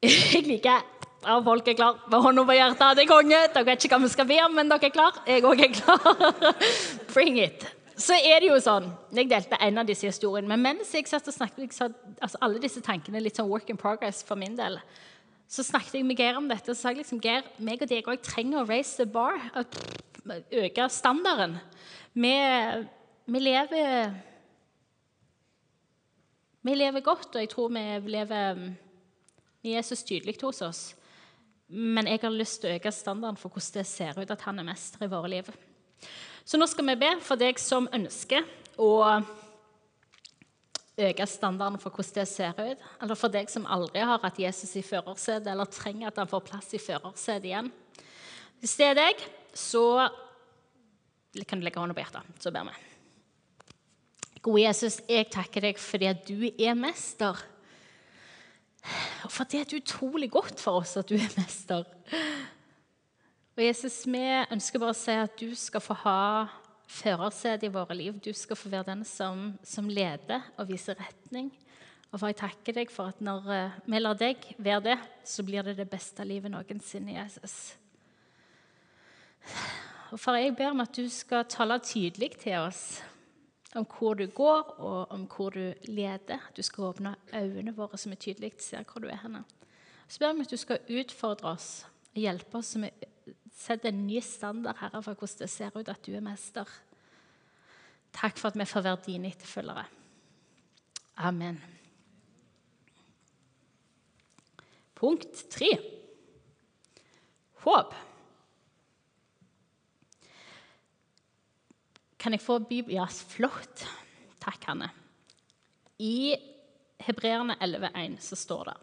Jeg liker ja, folk er klar med hånda på hjertet. Det er konge. Dere vet ikke hva vi skal be om, men dere er klar. Jeg òg er klar. Bring it. Så er det jo sånn Jeg delte en av disse historiene, men mens jeg satt og snakket liksom, altså Alle disse tankene litt sånn work in progress for min del. Så snakket jeg med Geir om dette og sa jeg liksom, Geir, meg og deg òg trenger å raise the bar. Øke standarden. Vi, vi lever Vi lever godt, og jeg tror vi lever Så tydelig hos oss. Men jeg har lyst til å øke standarden for hvordan det ser ut at han er mester i våre liv. Så nå skal vi be for deg som ønsker å øke standarden for hvordan det ser ut. Eller for deg som aldri har hatt Jesus i førersetet, eller trenger at han får plass i førersetet igjen. Hvis det er deg, så kan du legge hånda på hjertet, så ber vi. Gode Jesus, jeg takker deg fordi du er mester. Og for det er utrolig godt for oss at du er mester. Og Jesus, vi ønsker bare å si at du skal få ha førersetet i våre liv. Du skal få være den som, som, leder og viser retning. Og for jeg takker deg for at når eh, vi lar deg være det, så blir det det beste livet noensinne, Jesus. Og for jeg ber om at du skal tale tydelig til oss om hvor du går, og om hvor du leder. Du skal åpne øynene våre, så vi tydelig ser hvor du er henne. Så ber vi at du skal utfordre oss og hjelpe oss så vi setter en ny standard Herre, for hvordan det ser ut at du er mester. Takk for at vi får være dine etterfølgere. Amen. Punkt tre håp. Kan jeg få Bibel? Ja, flott. Takk, Hanne. I Hebreerne 11,1 så står det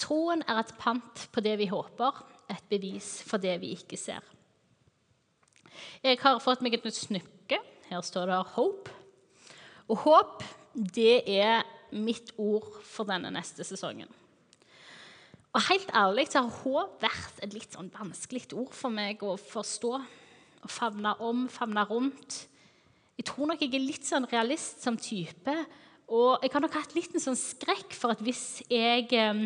Troen er et pant på det vi håper, et bevis for det vi ikke ser. Jeg har fått meg et nytt snykke. Her står det 'hope'. Og håp, det er mitt ord for denne neste sesongen. Og helt ærlig så har håp vært et litt sånn vanskelig ord for meg å forstå. Å favne om, favne rundt. Jeg tror nok jeg er litt sånn realist som type. Og jeg har nok hatt litt en sånn skrekk for at hvis jeg eh,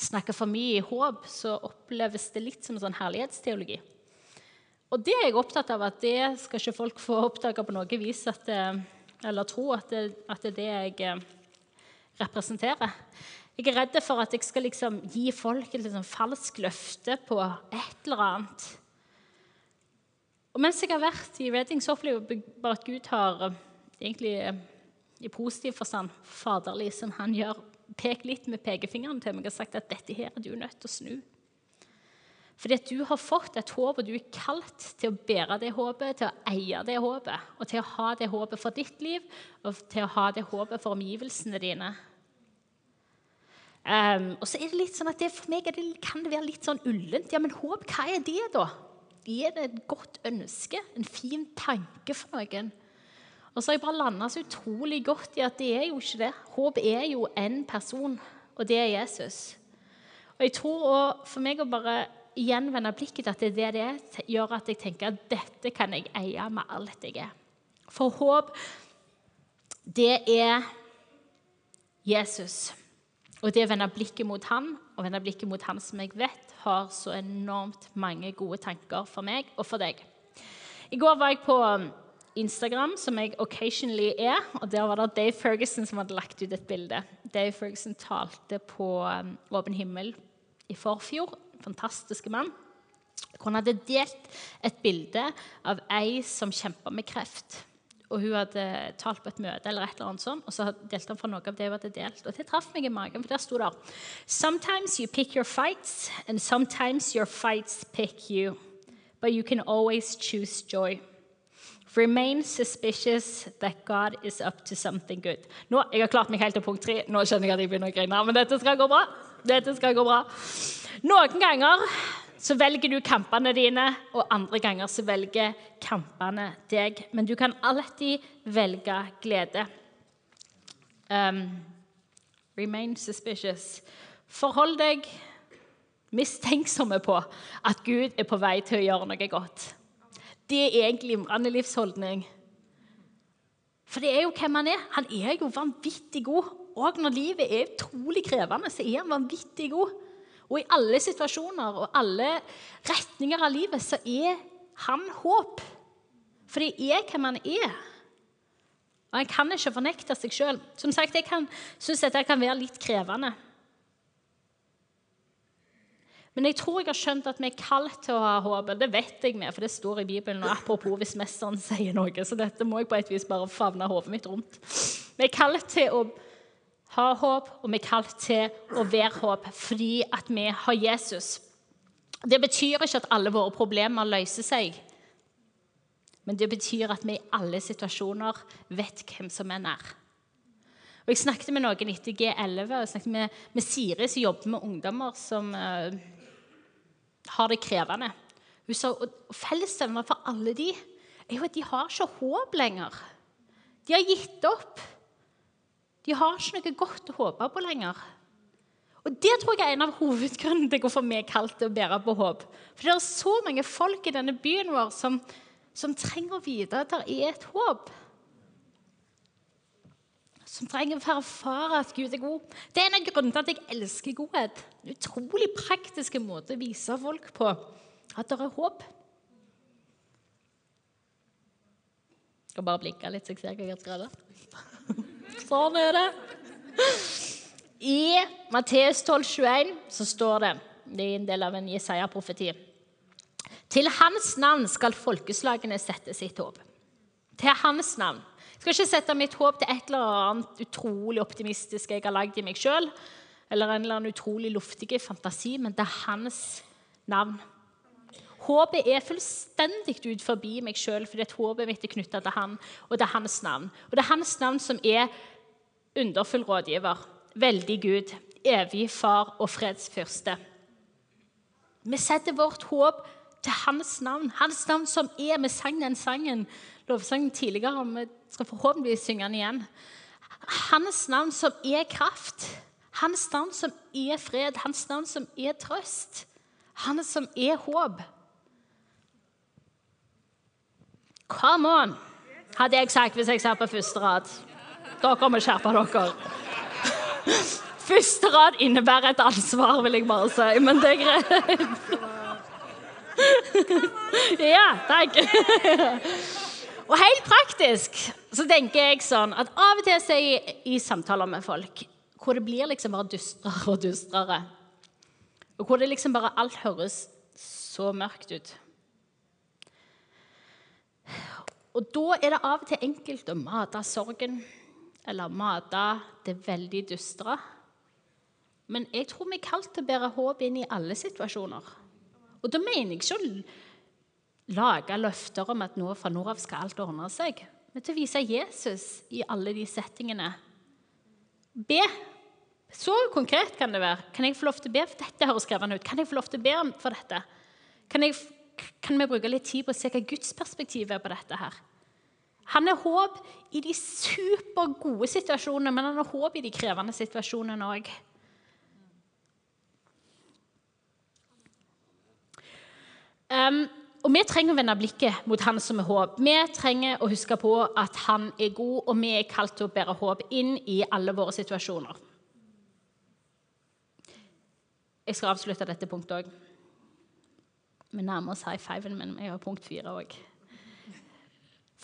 snakker for mye i håp, så oppleves det litt som en sånn herlighetsteologi. Og det er jeg opptatt av at det skal ikke folk få oppdage på noe vis at, eller tro at det, at det er det jeg eh, representerer. Jeg er redd for at jeg skal liksom gi folk et liksom falskt løfte på et eller annet og mens jeg har vært i Reading, så opplever jeg bare at Gud har eh, egentlig eh, i positiv forstand faderlig som han gjør, pekt litt med pekefingeren til meg og sagt at dette her er du nødt til å snu. Fordi at du har fått et håp, og du er kalt til å bære det håpet, til å eie det håpet, og til å ha det håpet for ditt liv og til å ha det håpet for omgivelsene dine. Um, og så er det litt sånn at det, For meg det, kan det være litt sånn ullent. Ja, men håp, hva er det, da? Er det et godt ønske, en fin tanke for noen. Og så har jeg bare landa så utrolig godt i at det er jo ikke det. Håp er jo én person, og det er Jesus. Og jeg tror også, For meg å bare gjenvende blikket til at det er det det gjør at jeg tenker at dette kan jeg eie med alt jeg er. For håp, det er Jesus. Og det å vende blikket mot han, og vende blikket mot han som jeg vet har så enormt mange gode tanker for meg og for deg. I går var jeg på um, Instagram, som jeg occasionally er, og der var det Dave Ferguson som hadde lagt ut et bilde. Dave Ferguson talte på um, Åpen himmel i forfjor. Fantastiske mann. Hvor han hadde delt et bilde av ei som kjempa med kreft og hun hadde talt på et møte, eller et eller annet sånt, og så delte han fra noe av det hun hadde delt. Og det traff meg i magen, for der sto det Sometimes you pick your fights, and sometimes your fights pick you. But you can always choose joy. Remain suspicious that God is up to something good. Nå, Jeg har klart meg helt til punkt tre. Nå skjønner jeg at jeg begynner å grine. Men dette skal gå bra. Dette skal gå bra. Noen ganger så velger du kampene dine, og andre ganger så velger kampene deg. Men du kan alltid velge glede. Um, Remain suspicious. Forhold deg mistenksomme på at Gud er på vei til å gjøre noe godt. Det er en glimrende livsholdning. For det er jo hvem han er. Han er jo vanvittig god. Og når livet er utrolig krevende, så er han vanvittig god. Og i alle situasjoner og alle retninger av livet så er han håp. For det er hvem han er. Og han kan ikke fornekte seg sjøl. Som sagt, jeg syns dette kan være litt krevende. Men jeg tror jeg har skjønt at vi er kalt til å ha håp. Det vet jeg med, for det står i Bibelen. og Apropos hvis mesteren sier noe, så dette må jeg på et vis bare favne hodet mitt rundt. Vi er kalt til å ha håp, og vi er kalt til å være håp fordi at vi har Jesus. Det betyr ikke at alle våre problemer løser seg. Men det betyr at vi i alle situasjoner vet hvem som er nær. Og Jeg snakket med noen etter G11 og jeg snakket med, med Siri, som jobber med ungdommer som uh, har det krevende. Hun sa og Fellesnevner for alle de er jo at de har ikke håp lenger. De har gitt opp. De har ikke noe godt å håpe på lenger. Og Det tror jeg er en av hovedgrunnene til hvorfor vi er kalt til å bære på håp. For det er så mange folk i denne byen vår som, som trenger å vite at det er et håp. Som trenger å erfare at Gud er god. Det er en av grunnene til at jeg elsker godhet. En utrolig praktisk måte å vise folk på at det er håp. Jeg skal bare blinke litt, så jeg ser hva jeg skrevet. Sånn er det. I Matteus 12, 21 så står det Det er en del av en Jesaja-profeti. Til hans navn skal folkeslagene sette sitt håp. Til hans navn. Jeg skal ikke sette mitt håp til et eller annet utrolig optimistisk jeg har lagd i meg sjøl, eller en eller annen utrolig luftig fantasi, men er hans navn. Håpet er fullstendig ut forbi meg sjøl, fordi håpet mitt er knytta til han, og det er hans navn. Og det er hans navn som er underfull rådgiver, veldig Gud, evig far og fredsfyrste. Vi setter vårt håp til hans navn. Hans navn som er Vi sang den sangen lovsangen tidligere, og vi skal forhåpentligvis synge den igjen. Hans navn som er kraft. Hans navn som er fred. Hans navn som er trøst. Han som er håp. Come on, hadde jeg sagt hvis jeg satt på første rad. Dere må skjerpe dere. Første rad innebærer et ansvar, vil jeg bare si, men det er greit. Ja, takk. Og helt praktisk så tenker jeg sånn at av og til er jeg i samtaler med folk hvor det blir liksom bare dystrere og dystrere. Og hvor det liksom bare alt høres så mørkt ut. Og da er det av og til enkelt å mate sorgen eller mate det veldig dystre. Men jeg tror vi er kalt til å bære håp inn i alle situasjoner. Og da mener jeg ikke å lage løfter om at nå fra nå av skal alt ordne seg, men til å vise Jesus i alle de settingene. Be. Så konkret kan det være. Kan jeg få lov til å be? For dette høres krevende ut. Kan jeg få lov til å be for dette? Kan, jeg, kan vi bruke litt tid på å se hva Guds perspektiv er på dette her? Han er håp i de supergode situasjonene, men han er håp i de krevende situasjonene òg. Um, og Vi trenger å vende blikket mot Han som er håp. Vi trenger å huske på at Han er god, og vi er kalt til å bære håp inn i alle våre situasjoner. Jeg skal avslutte dette punktet òg. Vi nærmer oss high fiven, men jeg har punkt fire òg.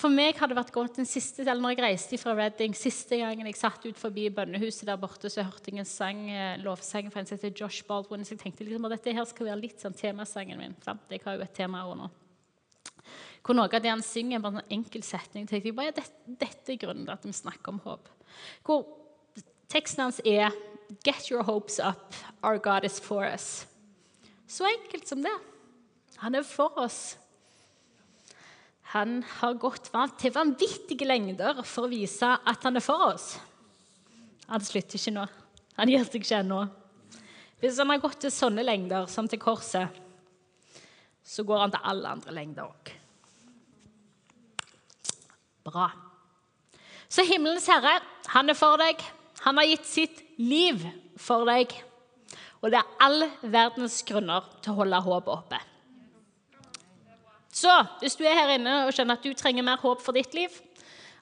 For meg har det vært godt den siste, eller når jeg reiste fra Reading, siste gangen jeg satt ut forbi bønnehuset der borte, så hørte jeg en sang, eh, lovsang fra en som heter Josh Baldwin. Så jeg tenkte liksom at dette her skal være litt sånn temasangen min. Sant? Jeg har jo et tema her nå. Hvor noe av det han synger, er bare en enkel setning. tenkte jeg bare, dette, dette er grunnen til at vi snakker om håp. Hvor teksten hans er Get your hopes up. Our God is for us. Så enkelt som det. Han er for oss. Han har gått til vanvittige lengder for å vise at han er for oss. Han slutter ikke nå. Han gir seg ikke ennå. Hvis han har gått til sånne lengder som til korset, så går han til alle andre lengder òg. Bra. Så himmelens herre, han er for deg. Han har gitt sitt liv for deg. Og det er all verdens grunner til å holde håpet oppe. Så hvis du er her inne og kjenner at du trenger mer håp for ditt liv,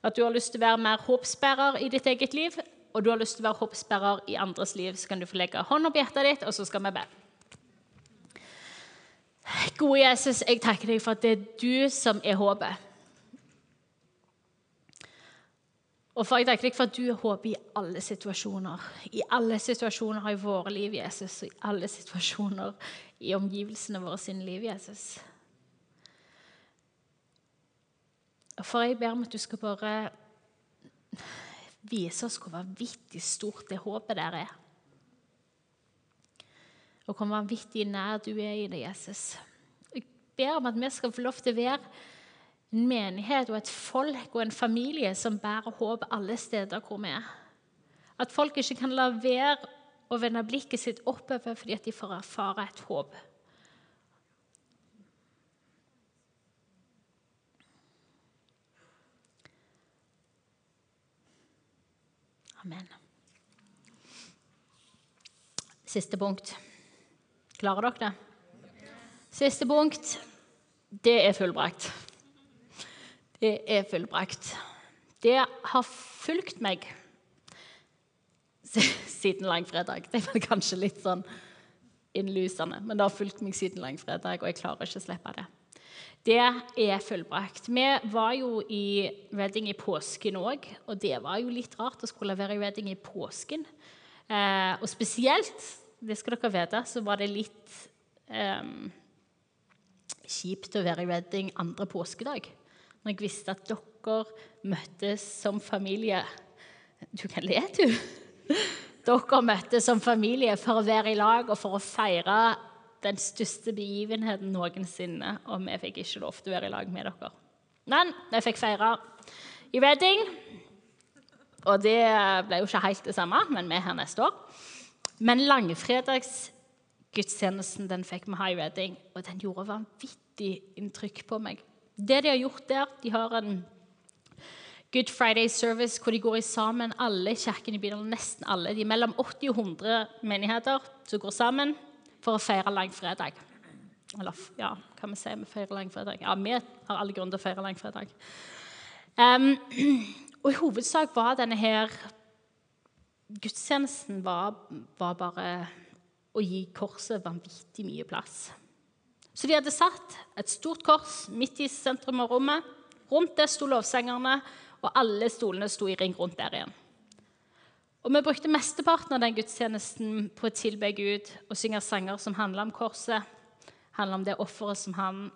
at du har lyst til å være mer håpsbærer i ditt eget liv, og du har lyst til å være håpsbærer i andres liv, så kan du få legge hånda på hjertet ditt, og så skal vi be. Gode Jesus, jeg takker deg for at det er du som er håpet. Og for jeg takker deg for at du er håpet i alle situasjoner. I alle situasjoner i våre liv, Jesus, og i alle situasjoner i omgivelsene våre sin liv, Jesus. Og For jeg ber om at du skal bare vise oss hvor vanvittig stort det håpet der er. Og hvor vanvittig nær du er i det, Jesus. Jeg ber om at vi skal få lov til å være en menighet og et folk og en familie som bærer håp alle steder hvor vi er. At folk ikke kan la være å vende blikket sitt oppover fordi de får erfare et håp. Amen. Siste punkt. Klarer dere det? Siste punkt, det er fullbrakt. Det er fullbrakt. Det har fulgt meg siden langfredag. Det var kanskje litt sånn innlysende, men det har fulgt meg siden langfredag, og jeg klarer ikke å slippe det. Det er fullbrakt. Vi var jo i Reading i påsken òg, og det var jo litt rart å skulle være i Reading i påsken. Eh, og spesielt, det skal dere vite, så var det litt eh, kjipt å være i Reading andre påskedag når jeg visste at dere møttes som familie Du kan le, du. Dere møttes som familie for å være i lag og for å feire den største begivenheten noensinne, og vi fikk ikke lov til å være i lag med dere. Men vi fikk feire i Reading, og det ble jo ikke helt det samme, men vi er her neste år. Men langfredagsgudstjenesten den fikk vi ha i Reading, og den gjorde vanvittig inntrykk på meg. Det de har gjort der De har en Good Friday service hvor de går sammen, alle kirkene i byen, nesten alle. De er mellom 80 og 100 menigheter som går sammen for å feire langfredag. Eller ja, hva vi si vi feirer langfredag? Ja, vi har alle grunn til å feire langfredag. Um, og i hovedsak var denne her Gudstjenesten var, var bare å gi korset vanvittig mye plass. Så de hadde satt et stort kors midt i sentrum av rommet. Rundt det sto lovsengerne, og alle stolene sto i ring rundt der igjen. Og Vi brukte mesteparten av den gudstjenesten på å tilbe Gud og synge sanger som handla om korset, handla om det offeret som han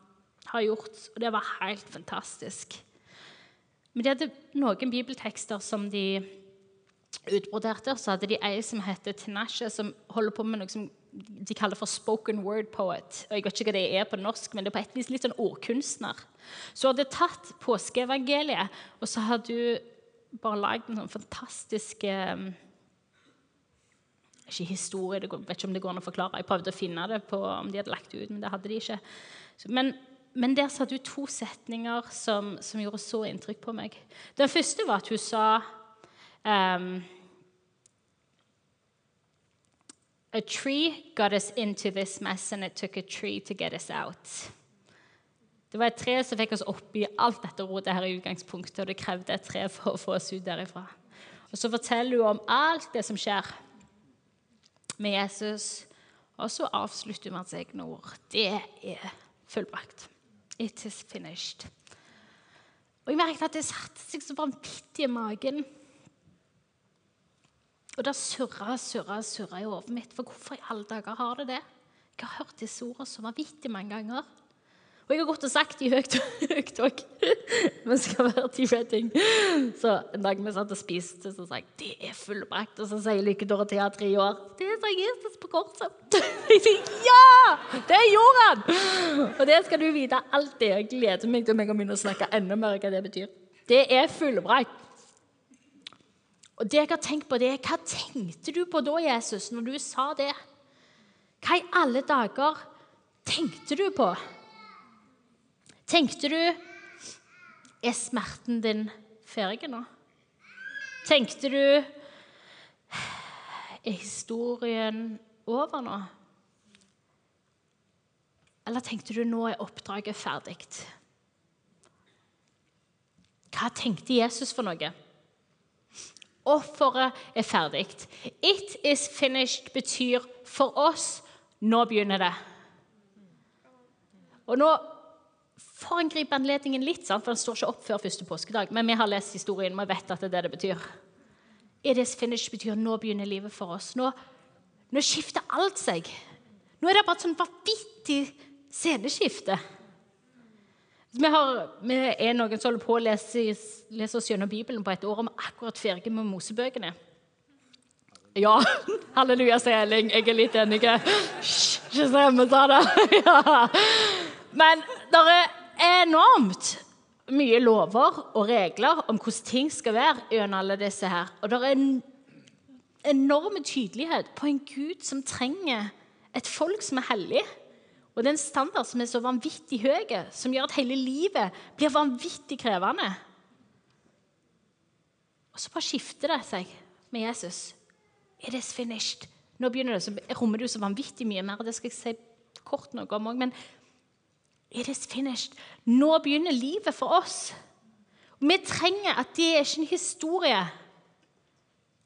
har gjort. Og det var helt fantastisk. Men de hadde noen bibeltekster som de utbroderte. Så hadde de ei som heter Tinashe, som holder på med noe som de kaller for spoken word poet. Og jeg vet ikke hva det er på norsk, men det er på et vis litt sånn ordkunstner. Så hadde tatt påskeevangeliet, og så hadde du bare lagd en sånn fantastisk eh, Ikke historie, jeg vet ikke om det går an å forklare. Jeg prøvde å finne det på om de hadde lagt det ut, men det hadde de ikke. Men, men der sa du to setninger som, som, gjorde så inntrykk på meg. Den første var at hun sa um, A tree got us into this mess, and it took a tree to get us out. Det var et tre som fikk oss opp i alt dette rotet her i utgangspunktet, og det krevde et tre for å få oss ut derifra. Og Så forteller hun om alt det som skjer med Jesus, og så avslutter hun med hans egne ord. Det er fullbrakt. It is finished. Og Jeg merket at det satte seg så vanvittig i magen. Og det surra, surra, surra i hodet mitt. For hvorfor i alle dager har det det? Jeg har hørt disse ordene så vanvittig mange ganger. Og jeg har gått og sagt i høyt òg mens skal være i Så en dag vi satt og spiste, så sa jeg det er fullbrakt. Og så sier Lykke Dorothea tre år det sa Jesus på korset. Jeg sier ja! Det gjorde han! Og det skal du vite. Det jeg gleder meg til meg å begynne å snakke enda mer hva det betyr. Det er fullbrakt. Og det jeg har tenkt på, det er hva tenkte du på da, Jesus, når du sa det? Hva i alle dager tenkte du på? Tenkte du Er smerten din ferdig nå? Tenkte du Er historien over nå? Eller tenkte du nå er oppdraget ferdig? Hva tenkte Jesus for noe? Offeret er ferdig. It is finished betyr for oss nå begynner det. Og nå en anledningen litt, for den står ikke opp før første påskedag. Men vi har lest historien, vi vet at det er det det betyr. It is finished betyr nå begynner livet for oss. Nå, nå skifter alt seg. Nå er det bare et sånn vanvittig sceneskifte. Vi, har, vi, er noen som holder på å lese, lese oss gjennom Bibelen på et år, og vi er akkurat ferdig med Mosebøkene. Ja, halleluja, sier Elling. Jeg er litt enig. Ikke vi sa det. Ja. Men der er enormt mye lover og regler om hvordan ting skal være gjennom alle disse her. Og det er en enorm tydelighet på en Gud som trenger et folk som er hellig. Og det er en standard som er så vanvittig høy, som gjør at hele livet blir vanvittig krevende. Og så bare skifter det seg med Jesus. It is finished. Nå begynner det, så rommer det jo så vanvittig mye mer. Det skal jeg si kort noe om òg. Men it is finished. Nå begynner livet for oss. Vi trenger at det er ikke en historie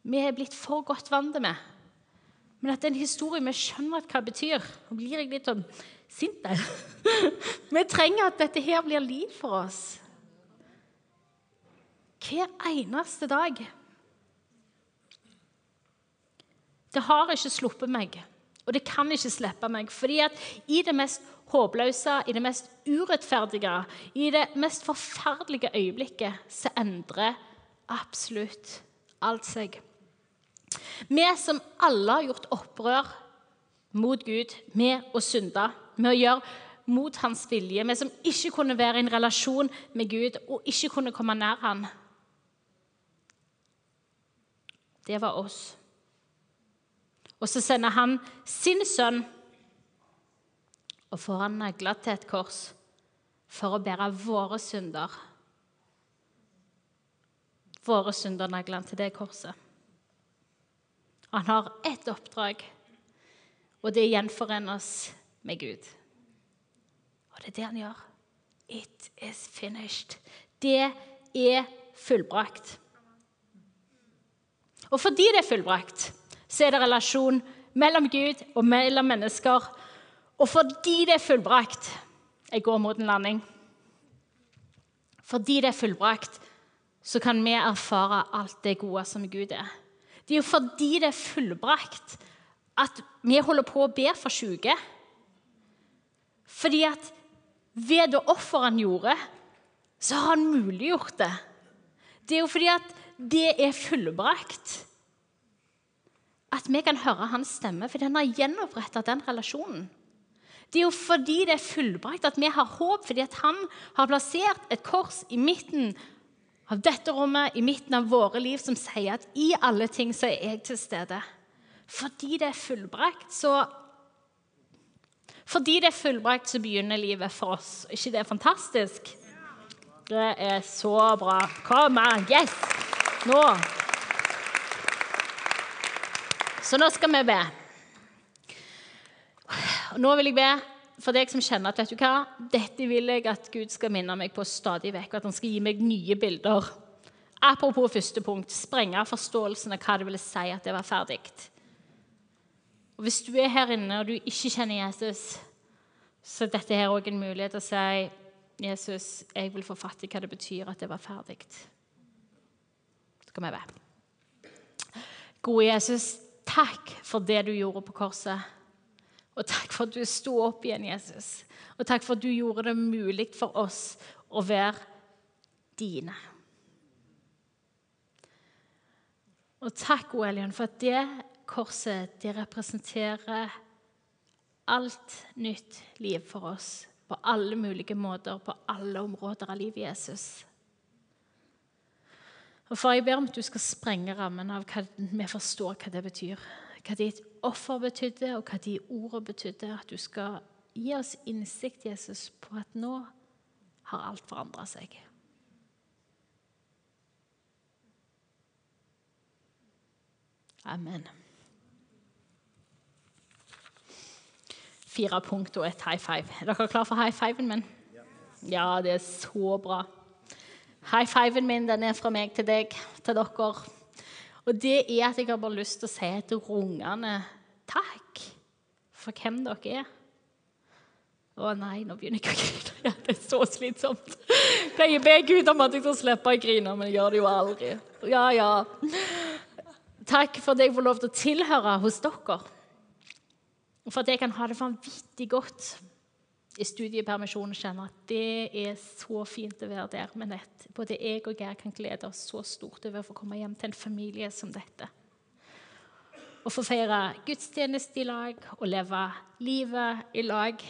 vi er blitt for godt vant med. Men at det er en historie vi skjønner hva det betyr. Nå blir jeg litt sånn sint der. Vi trenger at dette her blir liv for oss. Hver eneste dag. Det har ikke sluppet meg, og det kan ikke slippe meg. fordi at i det mest håpløse, i det mest urettferdige, i det mest forferdelige øyeblikket, så endrer absolutt alt seg. Vi som alle har gjort opprør mot Gud med å synde, med å gjøre mot hans vilje, vi som ikke kunne være i en relasjon med Gud og ikke kunne komme nær han. Det var oss. Og så sender han sin sønn og får han nagla til et kors for å bære våre synder. Våre synder nagler han til det korset. Han har ett oppdrag, og det gjenforene oss med Gud. Og det er det han gjør. It is finished. Det er fullbrakt. Og fordi det er fullbrakt, så er det relasjon mellom Gud og mellom mennesker. Og fordi det er fullbrakt Jeg går mot en landing. Fordi det er fullbrakt, så kan vi erfare alt det gode som Gud er. Det er jo fordi det er fullbrakt, at vi holder på å be for syke. Fordi at ved det offeret han gjorde, så har han muliggjort det. Det er jo fordi at det er fullbrakt at vi kan høre hans stemme, fordi han har gjenoppretta den relasjonen. Det er jo fordi det er fullbrakt at vi har håp, fordi at han har plassert et kors i midten av dette rommet, i midten av våre liv, som sier at i alle ting så er jeg til stede. Fordi det er fullbrakt, så Fordi det er fullbrakt, så begynner livet for oss. Ikke det er fantastisk? Det er så bra. Kom an. Yes! Nå så nå skal vi be. Nå vil jeg be for deg som kjenner at vet du hva, dette vil jeg at Gud skal minne meg på stadig vekk. og At han skal gi meg nye bilder. Apropos første punkt sprenge forståelsen av hva det ville si at det var ferdig. Og Hvis du er her inne og du ikke kjenner Jesus, så dette her også en mulighet til å si Jesus, jeg vil få fatt i hva det betyr at det var ferdig. Så kan vi be. Gode Jesus, Takk for det du gjorde på korset. Og takk for at du sto opp igjen, Jesus. Og takk for at du gjorde det mulig for oss å være dine. Og takk, Elion, for at det korset det representerer alt nytt liv for oss. På alle mulige måter, på alle områder av livet Jesus. Og far, Jeg ber om at du skal sprenge rammen av hva vi forstår hva det betyr. Hva ditt offer betydde, og hva de ordene betydde. At du skal gi oss innsikt, Jesus, på at nå har alt forandra seg. Amen. Fire punkt og et high five. Er dere klare for high fiven min? Ja, det er så bra. High fiven min den er fra meg til deg, til dere. Og det er at jeg har bare lyst til å si til rungende takk for hvem dere er. Å nei, nå begynner jeg å grine. Ja, det er så slitsomt. Jeg pleier be Gud om at jeg skal slippe å grine, men jeg gjør det jo aldri. Ja, ja. Takk for at jeg får lov til å tilhøre hos dere. Og for at jeg kan ha det vanvittig godt i studiepermisjon og kjenne at det er så fint å være der med nett. Både jeg og Geir kan glede oss så stort over å få komme hjem til en familie som dette. Og få feire gudstjeneste i lag og leve livet i lag.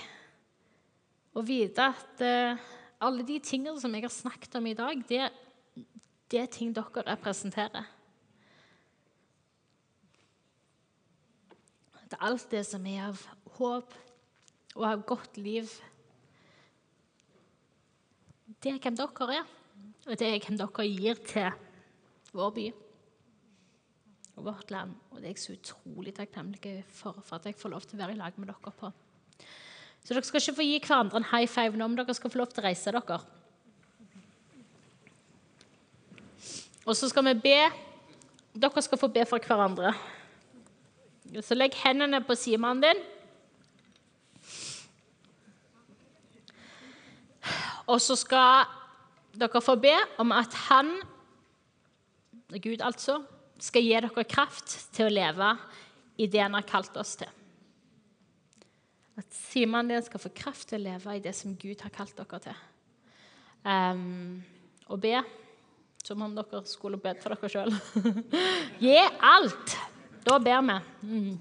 Og vite at uh, alle de tingene som jeg har snakket om i dag, det, det er ting dere representerer. Det er alt det som er av håp og ha godt liv. Det er hvem dere er, og det er hvem dere gir til vår by og vårt land. Og det er jeg så utrolig takknemlig for, for at jeg får lov til å være i lag med dere på. Så dere skal ikke få gi hverandre en high five nå, men dere skal få lov til å reise dere. Og så skal vi be. Dere skal få be for hverandre. Så legg hendene på sidemannen din. Og så skal dere få be om at han, Gud altså, skal gi dere kraft til å leve i det han har kalt oss til. At Simon din skal få kraft til å leve i det som Gud har kalt dere til. Um, og be som om dere skulle bedt for dere sjøl. Gi alt! Da ber vi. Mm.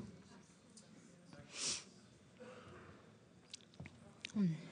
Mm.